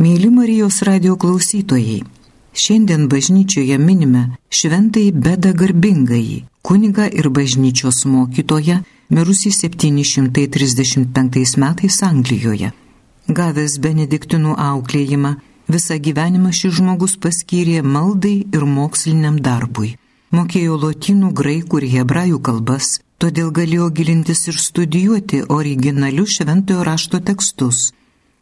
Mėly Marijos radio klausytojai, šiandien bažnyčioje minime šventai beda garbingai, kuniga ir bažnyčios mokytoja, mirusį 735 metais Anglijoje. Gavęs benediktinų auklėjimą, visą gyvenimą šis žmogus paskyrė maldai ir moksliniam darbui. Mokėjo lotynų, graikų ir hebrajų kalbas, todėl galėjo gilintis ir studijuoti originalius šventojo rašto tekstus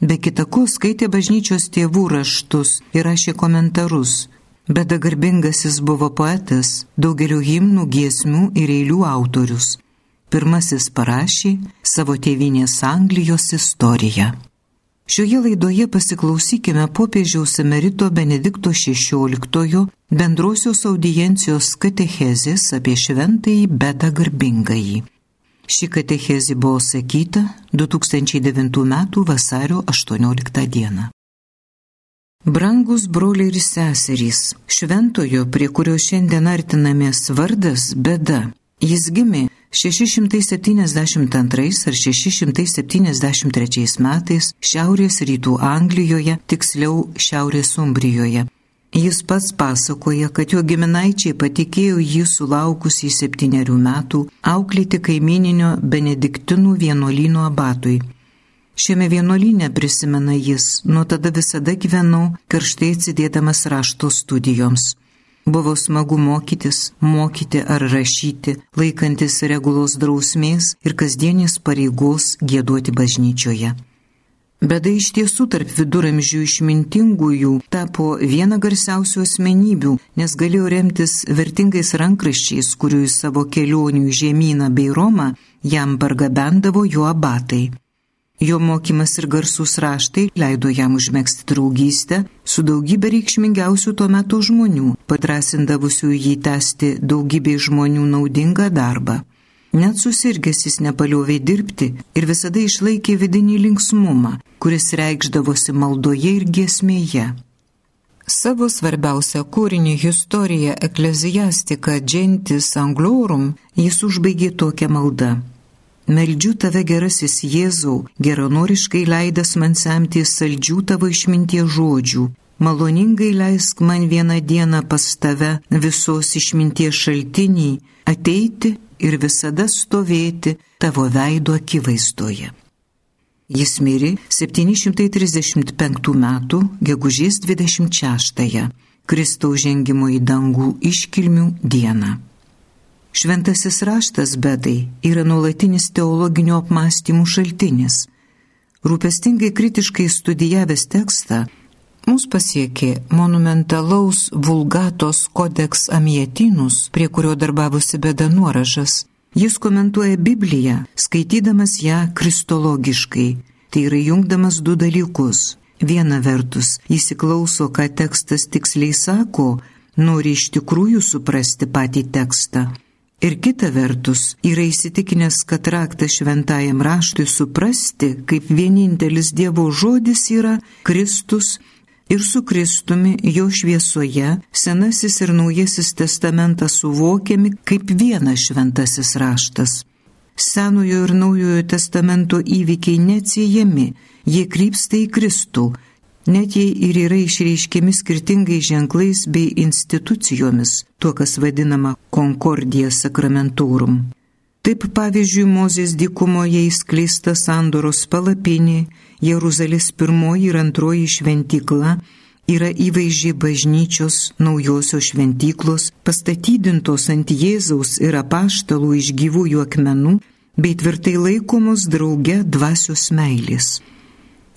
Be kitako skaitė bažnyčios tėvų raštus ir rašė komentarus. Bet garbingasis buvo poetas, daugelio himnų, giesmių ir eilių autorius. Pirmasis parašė savo tėvinės Anglijos istoriją. Šioje laidoje pasiklausykime popiežiaus emerito Benedikto XVI bendrosios audiencijos katechezės apie šventąjį bedą garbingąjį. Ši katechezė buvo sakyta 2009 m. vasario 18 d. Brangus broliai ir seserys, šventojo, prie kurio šiandien artinamės vardas beda. Jis gimė 672 ar 673 metais Šiaurės rytų Anglijoje, tiksliau Šiaurės Umbrijoje Jis pats pasakoja, kad jo giminaičiai patikėjo jį sulaukusį septyniarių metų auklėti kaimininio Benediktinų vienuolino abatui. Šiame vienuolyne prisimena jis, nuo tada visada gyvenau karštai atsidėdamas rašto studijoms. Buvo smagu mokytis, mokyti ar rašyti, laikantis regulos drausmės ir kasdienės pareigos gėduoti bažnyčioje. Beda iš tiesų tarp viduramžių išmintingųjų tapo viena garsiausių asmenybių, nes galėjo remtis vertingais rankraščiais, kurių į savo kelionių į žemyną bei Romą jam pargabendavo jo abatai. Jo mokymas ir garsus raštai leido jam užmėgsti draugystę su daugybė reikšmingiausių tuo metu žmonių, patrasindavusių jį tęsti daugybė žmonių naudingą darbą. Net susirgęs jis nepaliovė dirbti ir visada išlaikė vidinį linksmumą, kuris reikšdavosi maldoje ir giesmėje. Savo svarbiausią kūrinį Historija Ecclesiastica Gentis Anglorum jis užbaigė tokią maldą. Meldžiu tave gerasis Jėzau, geranoriškai leidas man semti saldžių tavo išminties žodžių. Maloningai leisk man vieną dieną pas tave visos išminties šaltinį ateiti ir visada stovėti tavo veido akivaizdoje. Jis mirė 735 m. gegužės 26-ąją Kristaus žengimo į dangų iškilmių dieną. Šventasis raštas bedai yra nuolatinis teologinio apmąstymų šaltinis. Rūpestingai kritiškai studijavęs tekstą, mus pasiekė monumentalaus vulgatos kodeks amietinus, prie kurio darbavosi beda nuorašas. Jis komentuoja Bibliją, skaitydamas ją kristologiškai, tai yra jungdamas du dalykus. Viena vertus, įsiklauso, ką tekstas tiksliai sako, nori iš tikrųjų suprasti patį tekstą. Ir kita vertus, yra įsitikinęs, kad raktas šventajam raštui suprasti, kaip vienintelis Dievo žodis yra Kristus ir su Kristumi jo šviesoje Senasis ir Naujasis testamentas suvokiami kaip vienas šventasis raštas. Senojo ir Naujojo testamento įvykiai neatsiejami, jie krypsta į Kristų, net jei ir yra išreiškiami skirtingais ženklais bei institucijomis, tuo kas vadinama Concordija Sacramentorum. Taip pavyzdžiui, Mozės dykumoje įskleista sandoros palapinė, Jeruzalės pirmoji ir antroji šventykla yra įvaizdžiai bažnyčios naujosios šventyklos, pastatydintos ant Jėzaus ir apaštalų iš gyvųjų akmenų, bei tvirtai laikomos drauge dvasios meilės.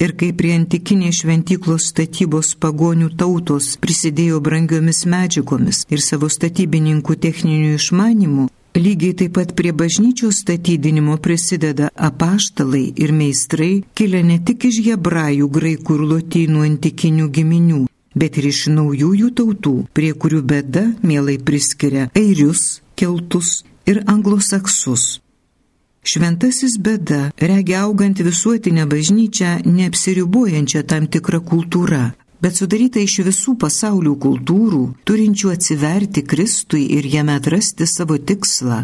Ir kai prie antikinės šventyklos statybos pagonių tautos prisidėjo brangiomis medžiagomis ir savo statybininkų techninių išmanimų, Lygiai taip pat prie bažnyčios statydinimo prisideda apaštalai ir meistrai, kilę ne tik iš hebrajų, graikų ir lotynų antikinių giminių, bet ir iš naujųjų tautų, prie kurių bėda mielai priskiria airius, keltus ir anglosaksus. Šventasis bėda regia augant visuotinę bažnyčią neapsiribojančią tam tikrą kultūrą, bet sudaryta iš visų pasaulių kultūrų, turinčių atsiverti Kristui ir jame atrasti savo tikslą.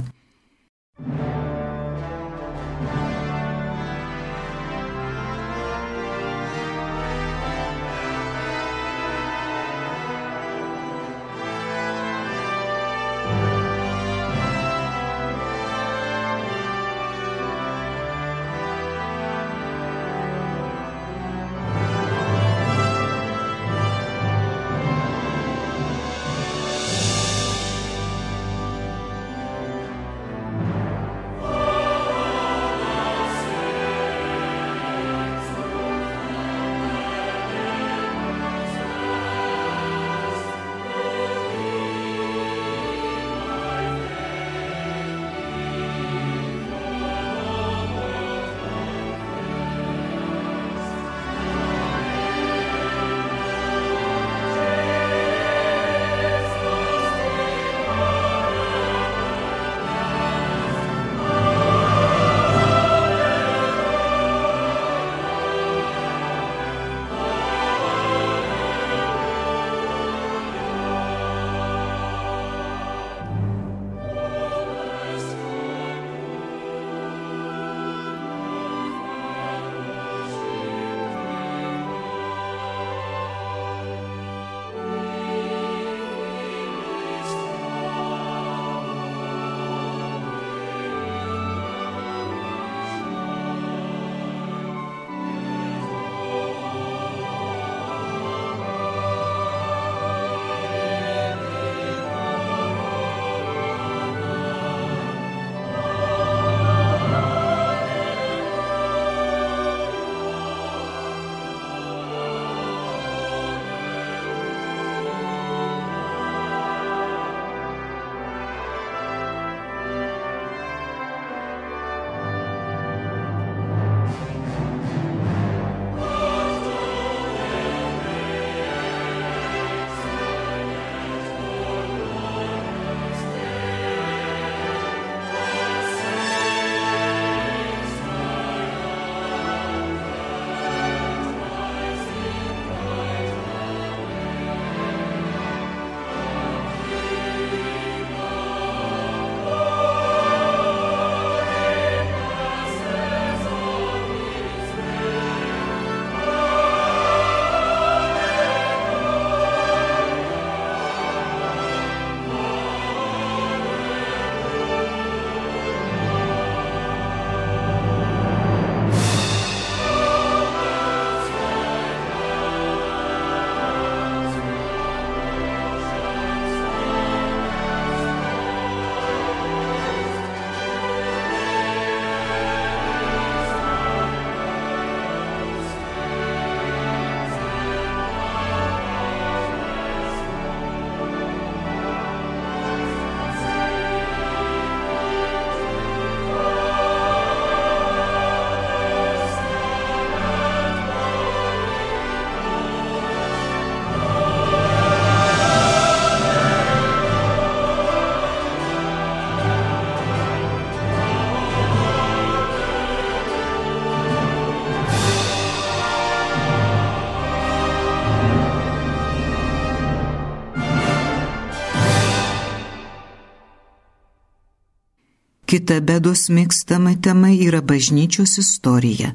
Kita bedos mėgstama tema yra bažnyčios istorija.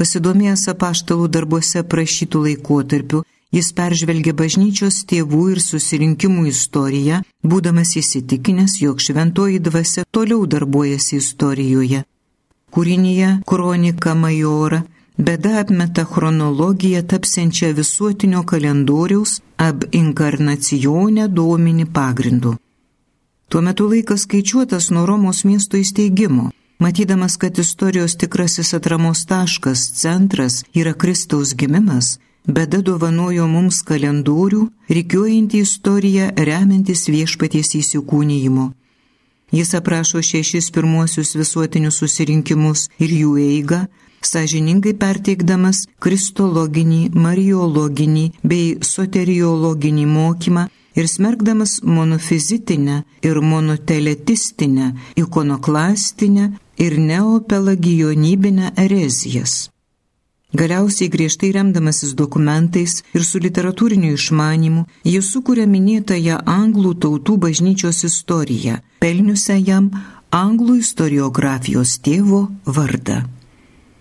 Pasidomėjęs apaštalų darbuose prašytų laikotarpių, jis peržvelgė bažnyčios tėvų ir susirinkimų istoriją, būdamas įsitikinęs, jog šventoji dvasia toliau darbuojasi istorijoje. Kūrinyje Kronika Majora beda apmeta chronologiją tapsiančią visuotinio kalendoriaus ab inkarnacijonę dominį pagrindu. Tuo metu laikas skaičiuotas nuo Romos miesto įsteigimo. Matydamas, kad istorijos tikrasis atramos taškas, centras yra Kristaus gimimas, beda dovanojo mums kalendorių, reikiuojantį istoriją remiantis viešpaties įsikūnyjimu. Jis aprašo šešis pirmuosius visuotinius susirinkimus ir jų eigą, sąžiningai perteikdamas kristologinį, mariologinį bei soteriologinį mokymą ir smergdamas monofizitinę ir monoteletistinę, ikonoklastinę ir neopelagijonybinę erezijas. Galiausiai griežtai remdamasis dokumentais ir su literatūriniu išmanimu, jis sukuria minėtąją anglų tautų bažnyčios istoriją, pelniusią jam anglų istoriografijos tėvo vardą.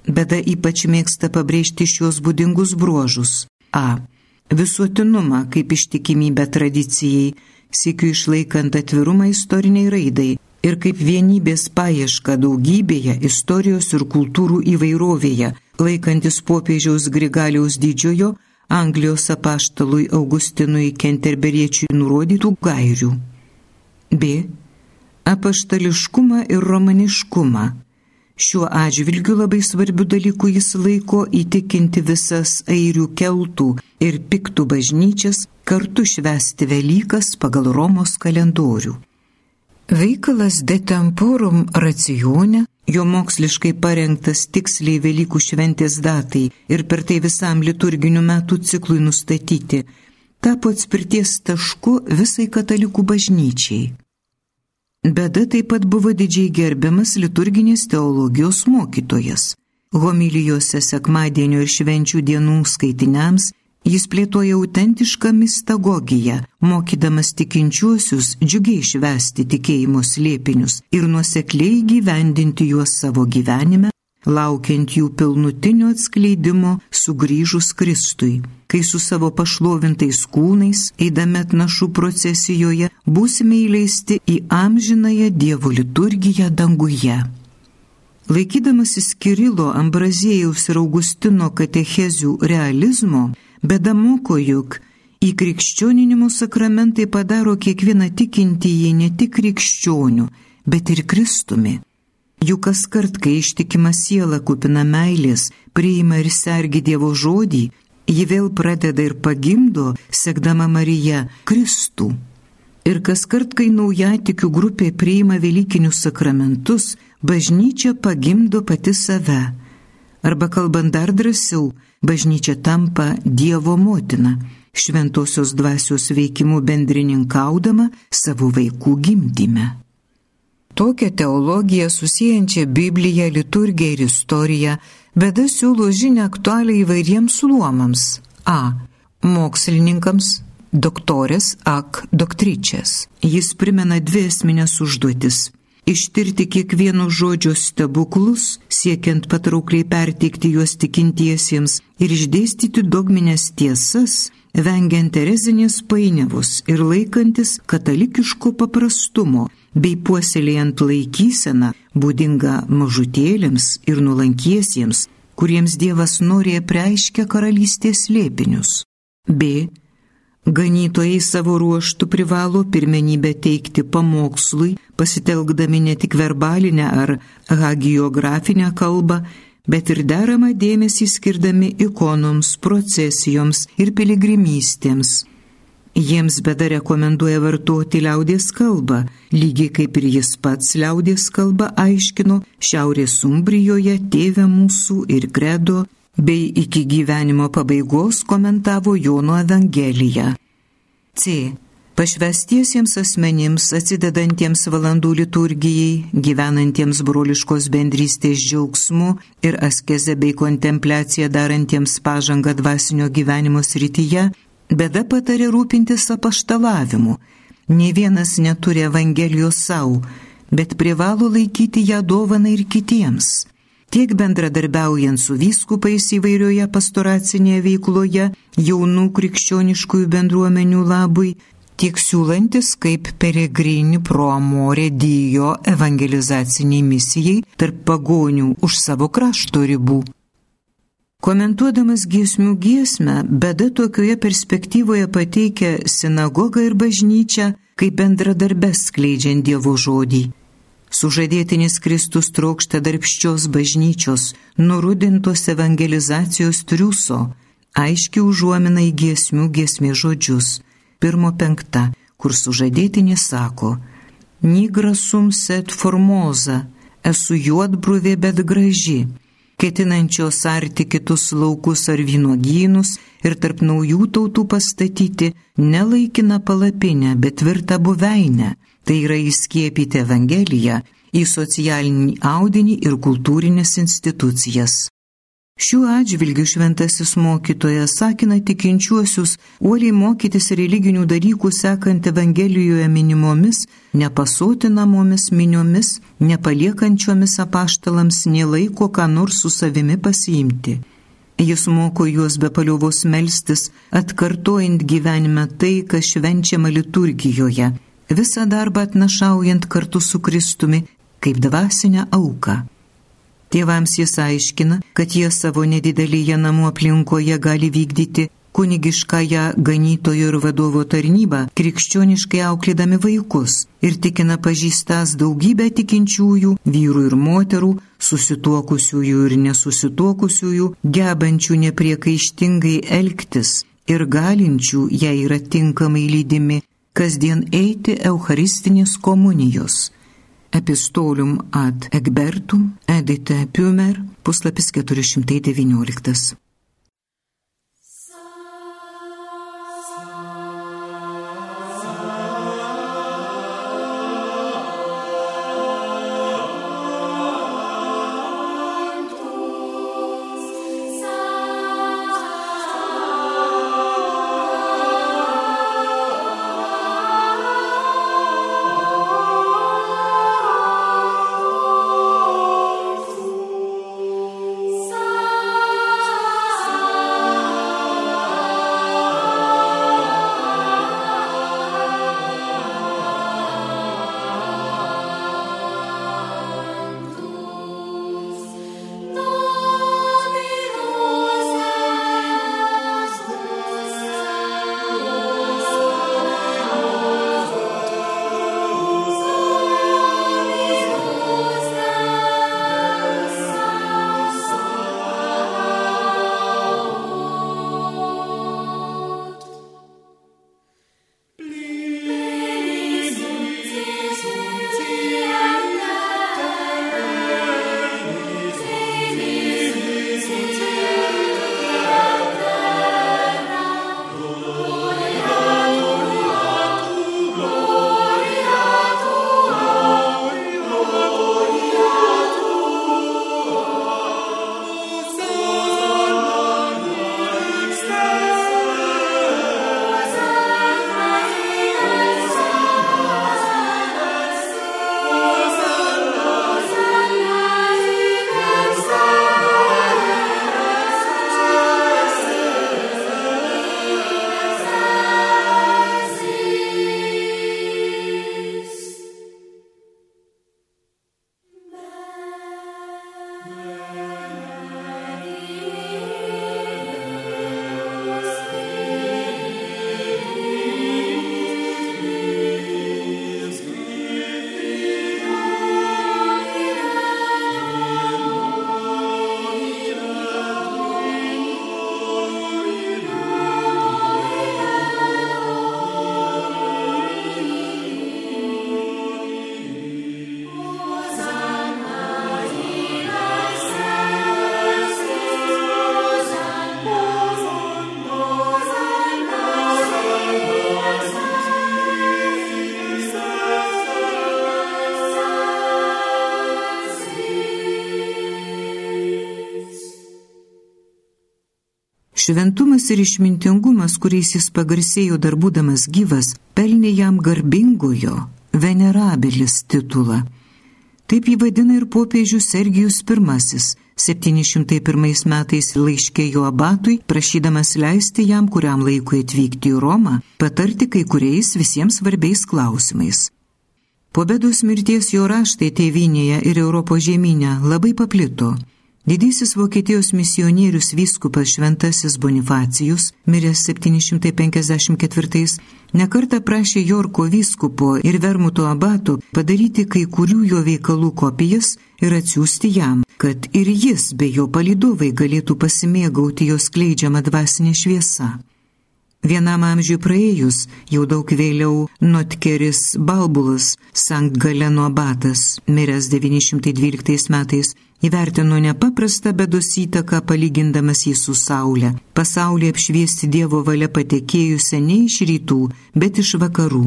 Beda ypač mėgsta pabrėžti šios būdingus bruožus. A visuotinumą kaip ištikimybę tradicijai, sėkiu išlaikant atvirumą istoriniai raidai ir kaip vienybės paieška daugybėje istorijos ir kultūrų įvairovėje, laikantis popiežiaus Grigaliaus didžiojo Anglijos apaštalui Augustinui Kenterberiečiui nurodytų gairių. B. Apaštališkumą ir romaniškumą Šiuo atžvilgiu labai svarbių dalykų jis laiko įtikinti visas airių keltų ir piktų bažnyčias kartu švesti Velykas pagal Romos kalendorių. Veikalas De Temporum racione, jo moksliškai parengtas tiksliai Velykų šventės datai ir per tai visam liturginių metų ciklui nustatyti, tapo atspirties tašku visai katalikų bažnyčiai. Beda taip pat buvo didžiai gerbiamas liturginės teologijos mokytojas. Homilijose sekmadienio ir švenčių dienų skaitiniams jis plėtoja autentišką mistagogiją, mokydamas tikinčiuosius džiugiai švesti tikėjimo slėpinius ir nuosekliai gyvendinti juos savo gyvenime, laukiant jų pilnutinio atskleidimo sugrįžus Kristui kai su savo pašlovintais kūnais, eidami atnašų procesijoje, būsime įleisti į amžinąją Dievo liturgiją danguje. Laikydamasis Kirilo, Ambrazėjaus ir Augustino katechezių realizmo, bedamoko juk į krikščioninimo sakramentai padaro kiekvieną tikintįjį ne tik krikščionių, bet ir Kristumi. Juk kas kart, kai ištikima siela kupina meilės, priima ir sergi Dievo žodį, ji vėl pradeda ir pagimdo, sekdama Marija, Kristų. Ir kas kart, kai naujatikių grupė priima Velykinius sakramentus, bažnyčia pagimdo pati save. Arba kalbant dar drąsiau, bažnyčia tampa Dievo motina, šventosios dvasios veikimų bendrininkaudama savo vaikų gimdyme. Tokią teologiją susijančią Bibliją, liturgiją ir istoriją Beda siūlo žinę aktualią įvairiems luomams. A. Mokslininkams, doktorės ak doktryčias. Jis primena dvi esminės užduotis ištirti kiekvieno žodžio stebuklus, siekiant patraukliai perteikti juos tikintiesiems ir išdėstyti dogminės tiesas, vengiant erezinės painiavos ir laikantis katalikiško paprastumo bei puoselėjant laikyseną, būdingą mažutėlėms ir nulankiesiems, kuriems Dievas nori preiškia karalystės lėpinius. B. Ganytojai savo ruoštų privalo pirmenybę teikti pamokslui, pasitelkdami ne tik verbalinę ar hagiografinę kalbą, bet ir deramą dėmesį skirdami ikonoms, procesijoms ir piligrimystėms Jiems beda rekomenduoja vartoti liaudės kalbą, lygiai kaip ir jis pats liaudės kalbą aiškino Šiaurės Umbrijoje, tėvė mūsų ir kredo, bei iki gyvenimo pabaigos komentavo Jono Evangeliją. C. Pašvestiesiems asmenims atsidedantiems valandų liturgijai, gyvenantiems broliškos bendrystės džiaugsmu ir askeze bei kontempliaciją darantiems pažangą dvasinio gyvenimo srityje, Beda patarė rūpintis apaštalavimu. Ne vienas neturi Evangelijos savo, bet privalo laikyti ją dovaną ir kitiems. Tiek bendradarbiaujant su vyskupais įvairioje pastoracinėje veikloje, jaunų krikščioniškųjų bendruomenių labui, tiek siūlantis kaip peregrini pro amorė dijo evangelizaciniai misijai tarp pagonių už savo krašto ribų. Komentuodamas giesmių giesmę, beda tokioje perspektyvoje pateikia sinagogą ir bažnyčią kaip bendradarbės skleidžiant Dievo žodį. Sužadėtinis Kristus trokšta darbščios bažnyčios, nurudintos evangelizacijos triuso, aiškiai užuomina į giesmių giesmės žodžius pirmo penkta, kur sužadėtinė sako, Nigra sum set formoza, esu juodbruvė bet graži, ketinančios arti kitus laukus ar vynogynus ir tarp naujų tautų pastatyti ne laikiną palapinę, bet tvirtą buveinę, tai yra įskiepyti Evangeliją į socialinį audinį ir kultūrinės institucijas. Šiuo atžvilgiu šventasis mokytojas sakina tikinčiuosius uoliai mokytis religinių dalykų sekant Evangelijoje minimomis, nepasotinamomis miniomis, nepaliekančiomis apaštalams nelaiko ką nors su savimi pasiimti. Jis moko juos be paliovos melstis, atkartojant gyvenime tai, kas švenčiama liturgijoje, visą darbą atnašaujant kartu su Kristumi kaip dvasinę auką. Tėvams jis aiškina, kad jie savo nedidelėje namų aplinkoje gali vykdyti kunigiškąją ganytojo ir vadovo tarnybą, krikščioniškai auklėdami vaikus ir tikina pažįstas daugybę tikinčiųjų, vyrų ir moterų, susituokusiųjų ir nesusituokusiųjų, gebančių nepriekaištingai elgtis ir galinčių, jei yra tinkamai lydimi, kasdien eiti Eucharistinės komunijos. Epistolium ad Egbertum, Edite Piumer, puslapis 419. Yeah. Šventumas ir išmintingumas, kuriais jis pagarsėjo dar būdamas gyvas, pelnė jam garbingojo, venerabilis titulą. Taip jį vadina ir popiežius Sergijus I 701 metais laiškė jo abatui, prašydamas leisti jam kuriam laikui atvykti į Romą, patarti kai kuriais visiems svarbiais klausimais. Po bedos mirties jo raštai tėvinėje ir Europos žemynė labai paplito. Didysis Vokietijos misionierius vyskupas Šventasis Bonifacijus, miręs 754, nekarta prašė Jorko vyskupo ir Vermuto abatų padaryti kai kurių jo veikalų kopijas ir atsiųsti jam, kad ir jis bei jo palidovai galėtų pasimėgauti jos kleidžiamą dvasinę šviesą. Vienam amžiui praėjus, jau daug vėliau Notkeris Balbulas, Sankt Galeno abatas, miręs 912 metais, įvertino nepaprastą bedos įtaką palygindamas jį su Saulė. Pasaulį apšviesti Dievo valia patekėjusią ne iš rytų, bet iš vakarų.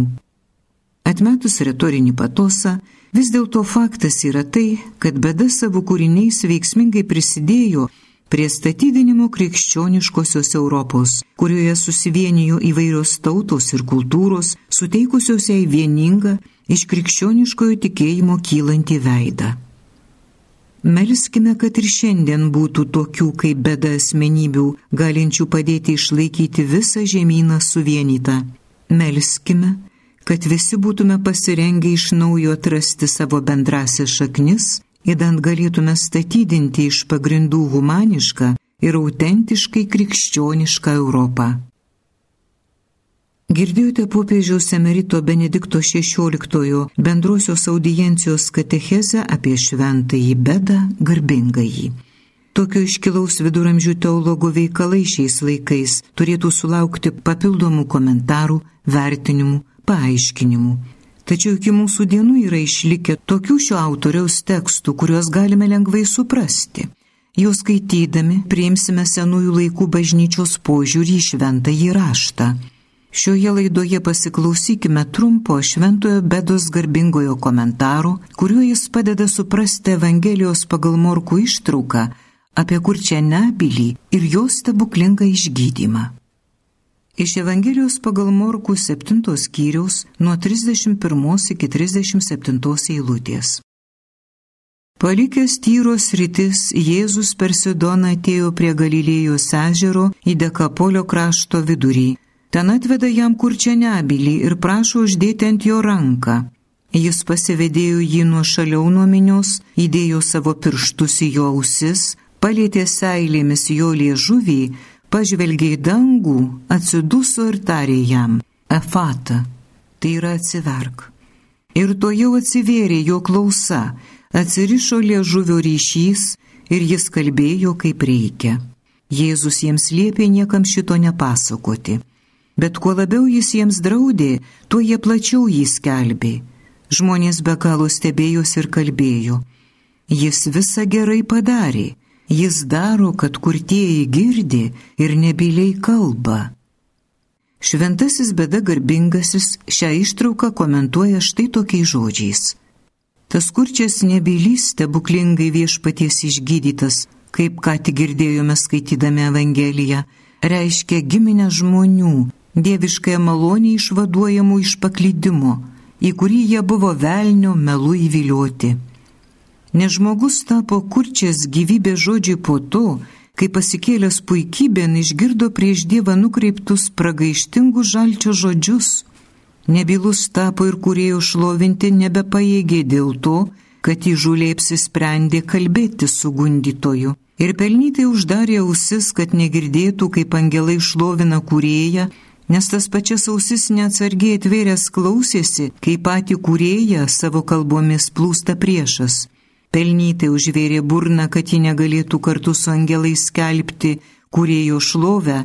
Atmetus retorinį patosą, vis dėlto faktas yra tai, kad beda savo kūriniais veiksmingai prisidėjo prie statydinimo krikščioniškosios Europos, kurioje susivienijo įvairios tautos ir kultūros, suteikusios jai vieningą iš krikščioniškojo tikėjimo kylantį veidą. Melskime, kad ir šiandien būtų tokių kaip beda asmenybių, galinčių padėti išlaikyti visą žemyną suvienytą. Melskime, kad visi būtume pasirengę iš naujo atrasti savo bendrasias šaknis įdant galėtume statydinti iš pagrindų humanišką ir autentiškai krikščionišką Europą. Girdėjote popiežiaus emerito Benedikto XVI bendrosios audiencijos katechezę apie šventąjį bedą garbingąjį. Tokio iškilaus viduramžių teologo veikalai šiais laikais turėtų sulaukti papildomų komentarų, vertinimų, paaiškinimų. Tačiau iki mūsų dienų yra išlikę tokių šio autoriaus tekstų, kuriuos galime lengvai suprasti. Juos skaitydami priimsime senųjų laikų bažnyčios požiūrį į šventąjį raštą. Šioje laidoje pasiklausykime trumpo šventojo bedos garbingojo komentaro, kuriuo jis padeda suprasti Evangelijos pagal morkų ištrauką apie kurčią nebylį ir jos stebuklingą išgydymą. Iš Evangelijos pagal Morkų 7 skyriaus nuo 31 iki 37 eilutės. Palikęs tyros rytis, Jėzus per Sidoną atėjo prie Galilėjos ežero į Dekapolio krašto vidurį. Ten atveda jam kurčią nebylį ir prašo uždėti ant jo ranką. Jis pasivedėjo jį nuo šaliau nuo minios, įdėjo savo pirštus į jo ausis, palėtė seilėmis jo liežuvį pažvelgė į dangų, atsiduso ir tarė jam - Efata, tai yra atsiverk. Ir to jau atsivėrė jo klausa, atsirišo liežuvio ryšys ir jis kalbėjo kaip reikia. Jėzus jiems liepė niekam šito nepasakoti. Bet kuo labiau jis jiems draudė, tuo jie plačiau jį skelbė. Žmonės be galo stebėjosi ir kalbėjo. Jis visą gerai padarė Jis daro, kad kurtieji girdi ir nebiliai kalba. Šventasis beda garbingasis šią ištrauką komentuoja štai tokiais žodžiais. Tas kurčias nebylys stebuklingai viešpaties išgydytas, kaip ką tik girdėjome skaitydami Evangeliją, reiškia giminę žmonių, dieviškąją malonę išvaduojamų iš paklydimo, į kurį jie buvo velnio melu įvilioti. Nes žmogus tapo kurčias gyvybės žodžiai po to, kai pasikėlęs puikybėn išgirdo prieš Dievą nukreiptus pragaištingus žalčio žodžius. Nebylus tapo ir kuriejų šlovinti nebepaėgė dėl to, kad įžūliai apsisprendė kalbėti su gundytoju. Ir pelnytai uždarė ausis, kad negirdėtų, kaip angelai šlovina kurėją, nes tas pačias ausis neatsargiai atvėręs klausėsi, kaip pati kurėja savo kalbomis plūsta priešas. Pelnytai užvėrė burną, kad ji negalėtų kartu su angelais skelbti kurėjo šlovę,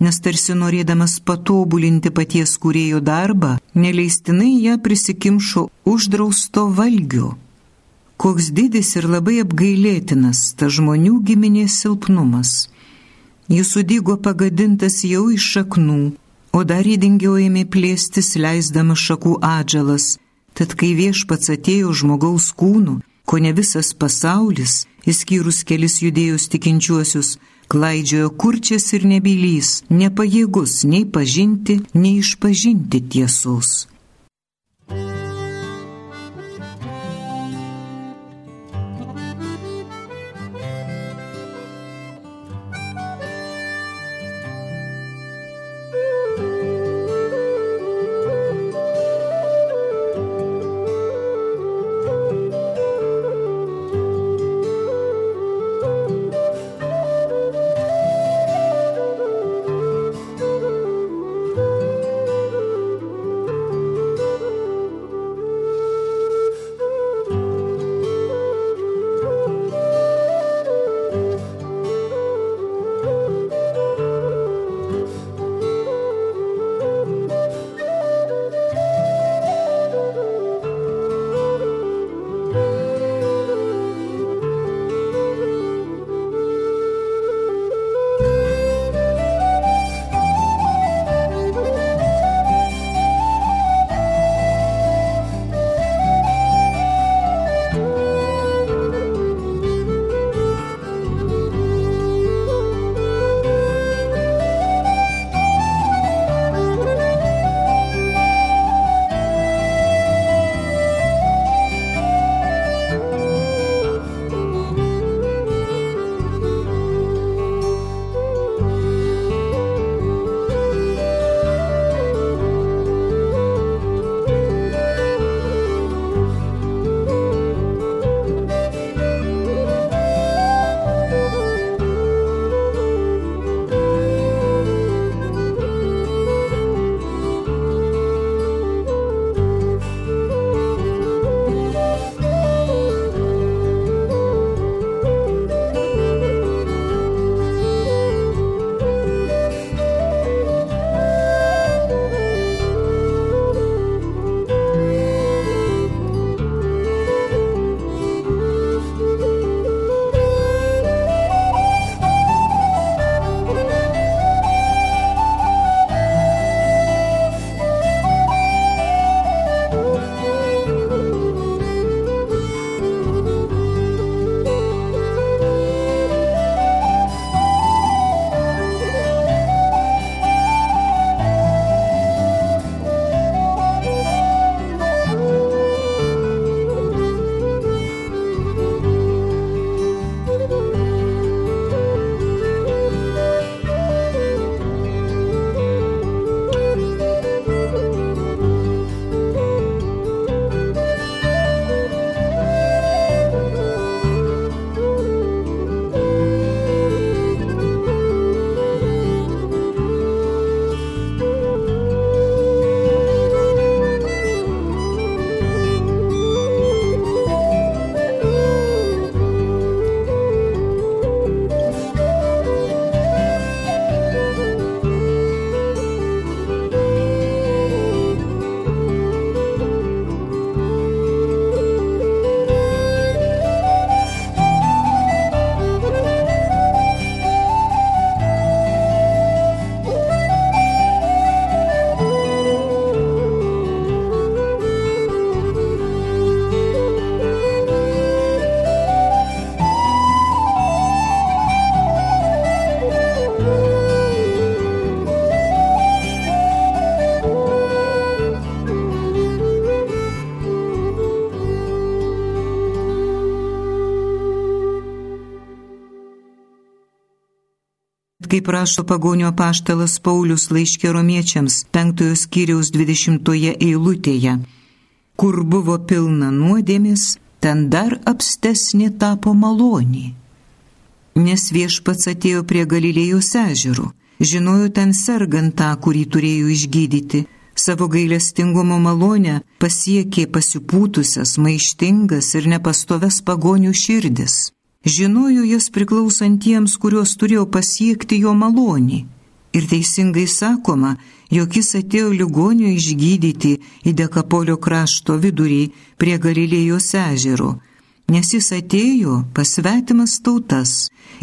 nes tarsi norėdamas patobulinti paties kurėjo darbą, neleistinai ją prisikimšo uždrausto valgiu. Koks didis ir labai apgailėtinas ta žmonių giminės silpnumas. Jis sudygo pagadintas jau iš šaknų, o dar įdingiau ėmė plėstis leisdamas šakų atžalas, tad kai viešpats atėjo žmogaus kūnu, ko ne visas pasaulis, įskyrus kelis judėjus tikinčiuosius, klaidžiojo kurčias ir nebylys, nepajėgus nei pažinti, nei išpažinti tiesos. Kaip rašo pagonio paštalas Paulius laiškė romiečiams penktojo skyriaus dvidešimtoje eilutėje. Kur buvo pilna nuodėmis, ten dar apstesnė tapo malonė. Nes viešpats atėjo prie Galilėjos ežerų, žinojo ten sergant tą, kurį turėjo išgydyti savo gailestingumo malonę pasiekė pasipūtusias, maištingas ir nepastoves pagonių širdis. Žinojo jas priklausantiems, kuriuos turėjo pasiekti jo malonį. Ir teisingai sakoma, jog jis atėjo ligonių išgydyti į Dekapolio krašto vidurį prie Galilėjos ežero nes jis atėjo pasvetimas tautas,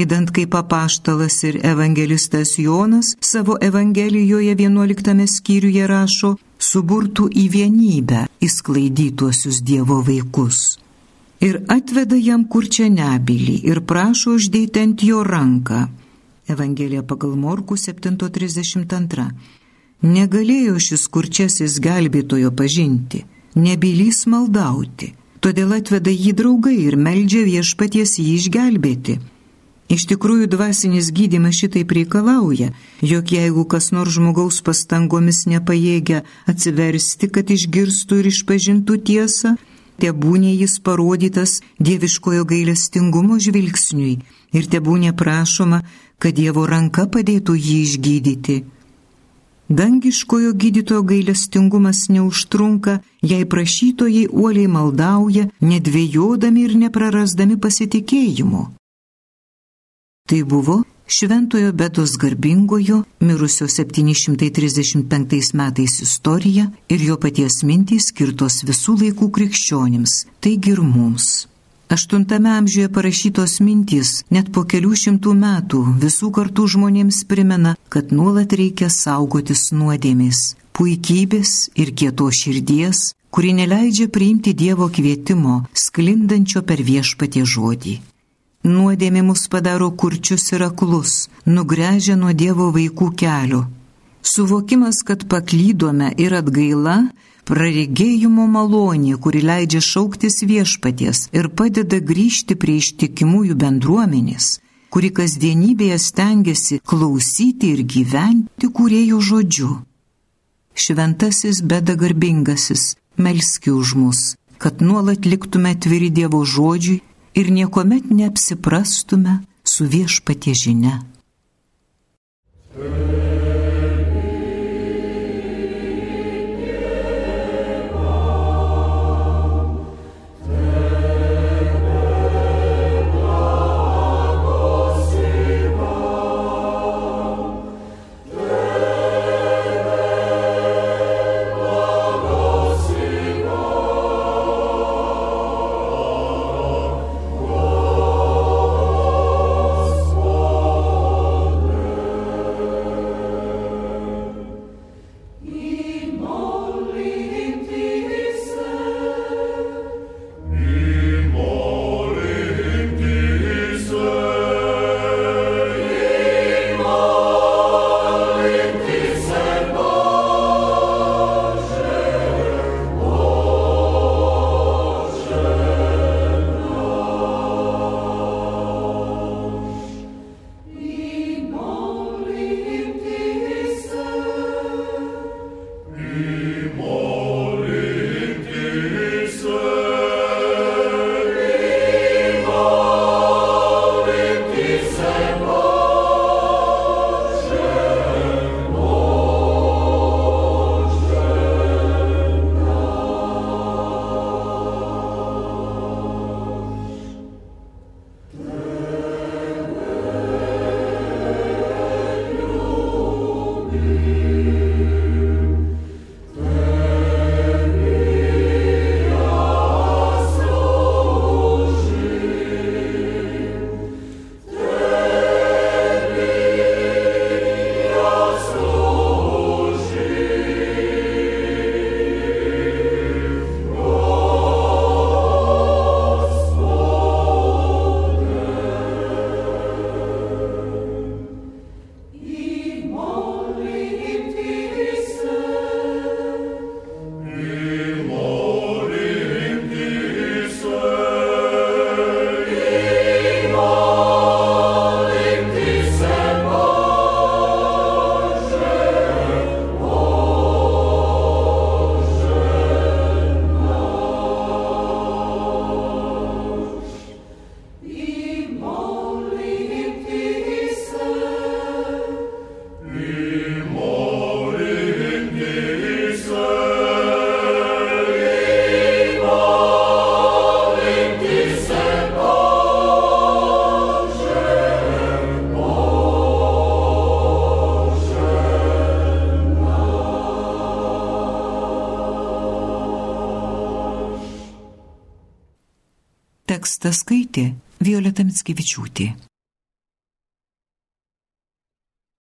įdant kaip apaštalas ir evangelistas Jonas savo Evangelijoje 11 skyriuje rašo, suburtų į vienybę įsklaidytuosius Dievo vaikus. Ir atveda jam kurčią nebylį ir prašo uždėti ant jo ranką. Evangelija pagal Morku 7.32. Negalėjo šis kurčiasis gelbėtojo pažinti, nebylys maldauti todėl atveda jį draugai ir meldžia viešpaties jį išgelbėti. Iš tikrųjų, dvasinis gydimas šitai reikalauja, jog jeigu kas nors žmogaus pastangomis nepajėgia atsiversti, kad išgirstų ir išpažintų tiesą, te būnė jis parodytas dieviškojo gailestingumo žvilgsniui ir te būnė prašoma, kad Dievo ranka padėtų jį išgydyti. Dangiškojo gydytojo gailestingumas neužtrunka, jei prašytojai uoliai maldauja, nedvėjodami ir neprarasdami pasitikėjimo. Tai buvo Šventojo Bedos garbingojo, mirusio 735 metais istorija ir jo paties mintys skirtos visų laikų krikščionims, taigi ir mums. Aštuntame amžiuje parašytos mintys net po kelių šimtų metų visų kartų žmonėms primena, kad nuolat reikia saugotis nuodėmis, puikybės ir kieto širdies, kuri neleidžia priimti Dievo kvietimo, sklindančio per viešpatie žodį. Nuodėmė mus padaro kurčius ir aklus, nugrėžia nuo Dievo vaikų kelio. Suvokimas, kad paklydome ir atgaila praregėjimo malonė, kuri leidžia šauktis viešpaties ir padeda grįžti prie ištikimųjų bendruomenės, kuri kasdienybėje stengiasi klausyti ir gyventi kurėjo žodžiu. Šventasis bedagarbingasis, melski už mus, kad nuolat liktume atviri Dievo žodžiui ir niekuomet neapsiprastume su viešpatie žinia.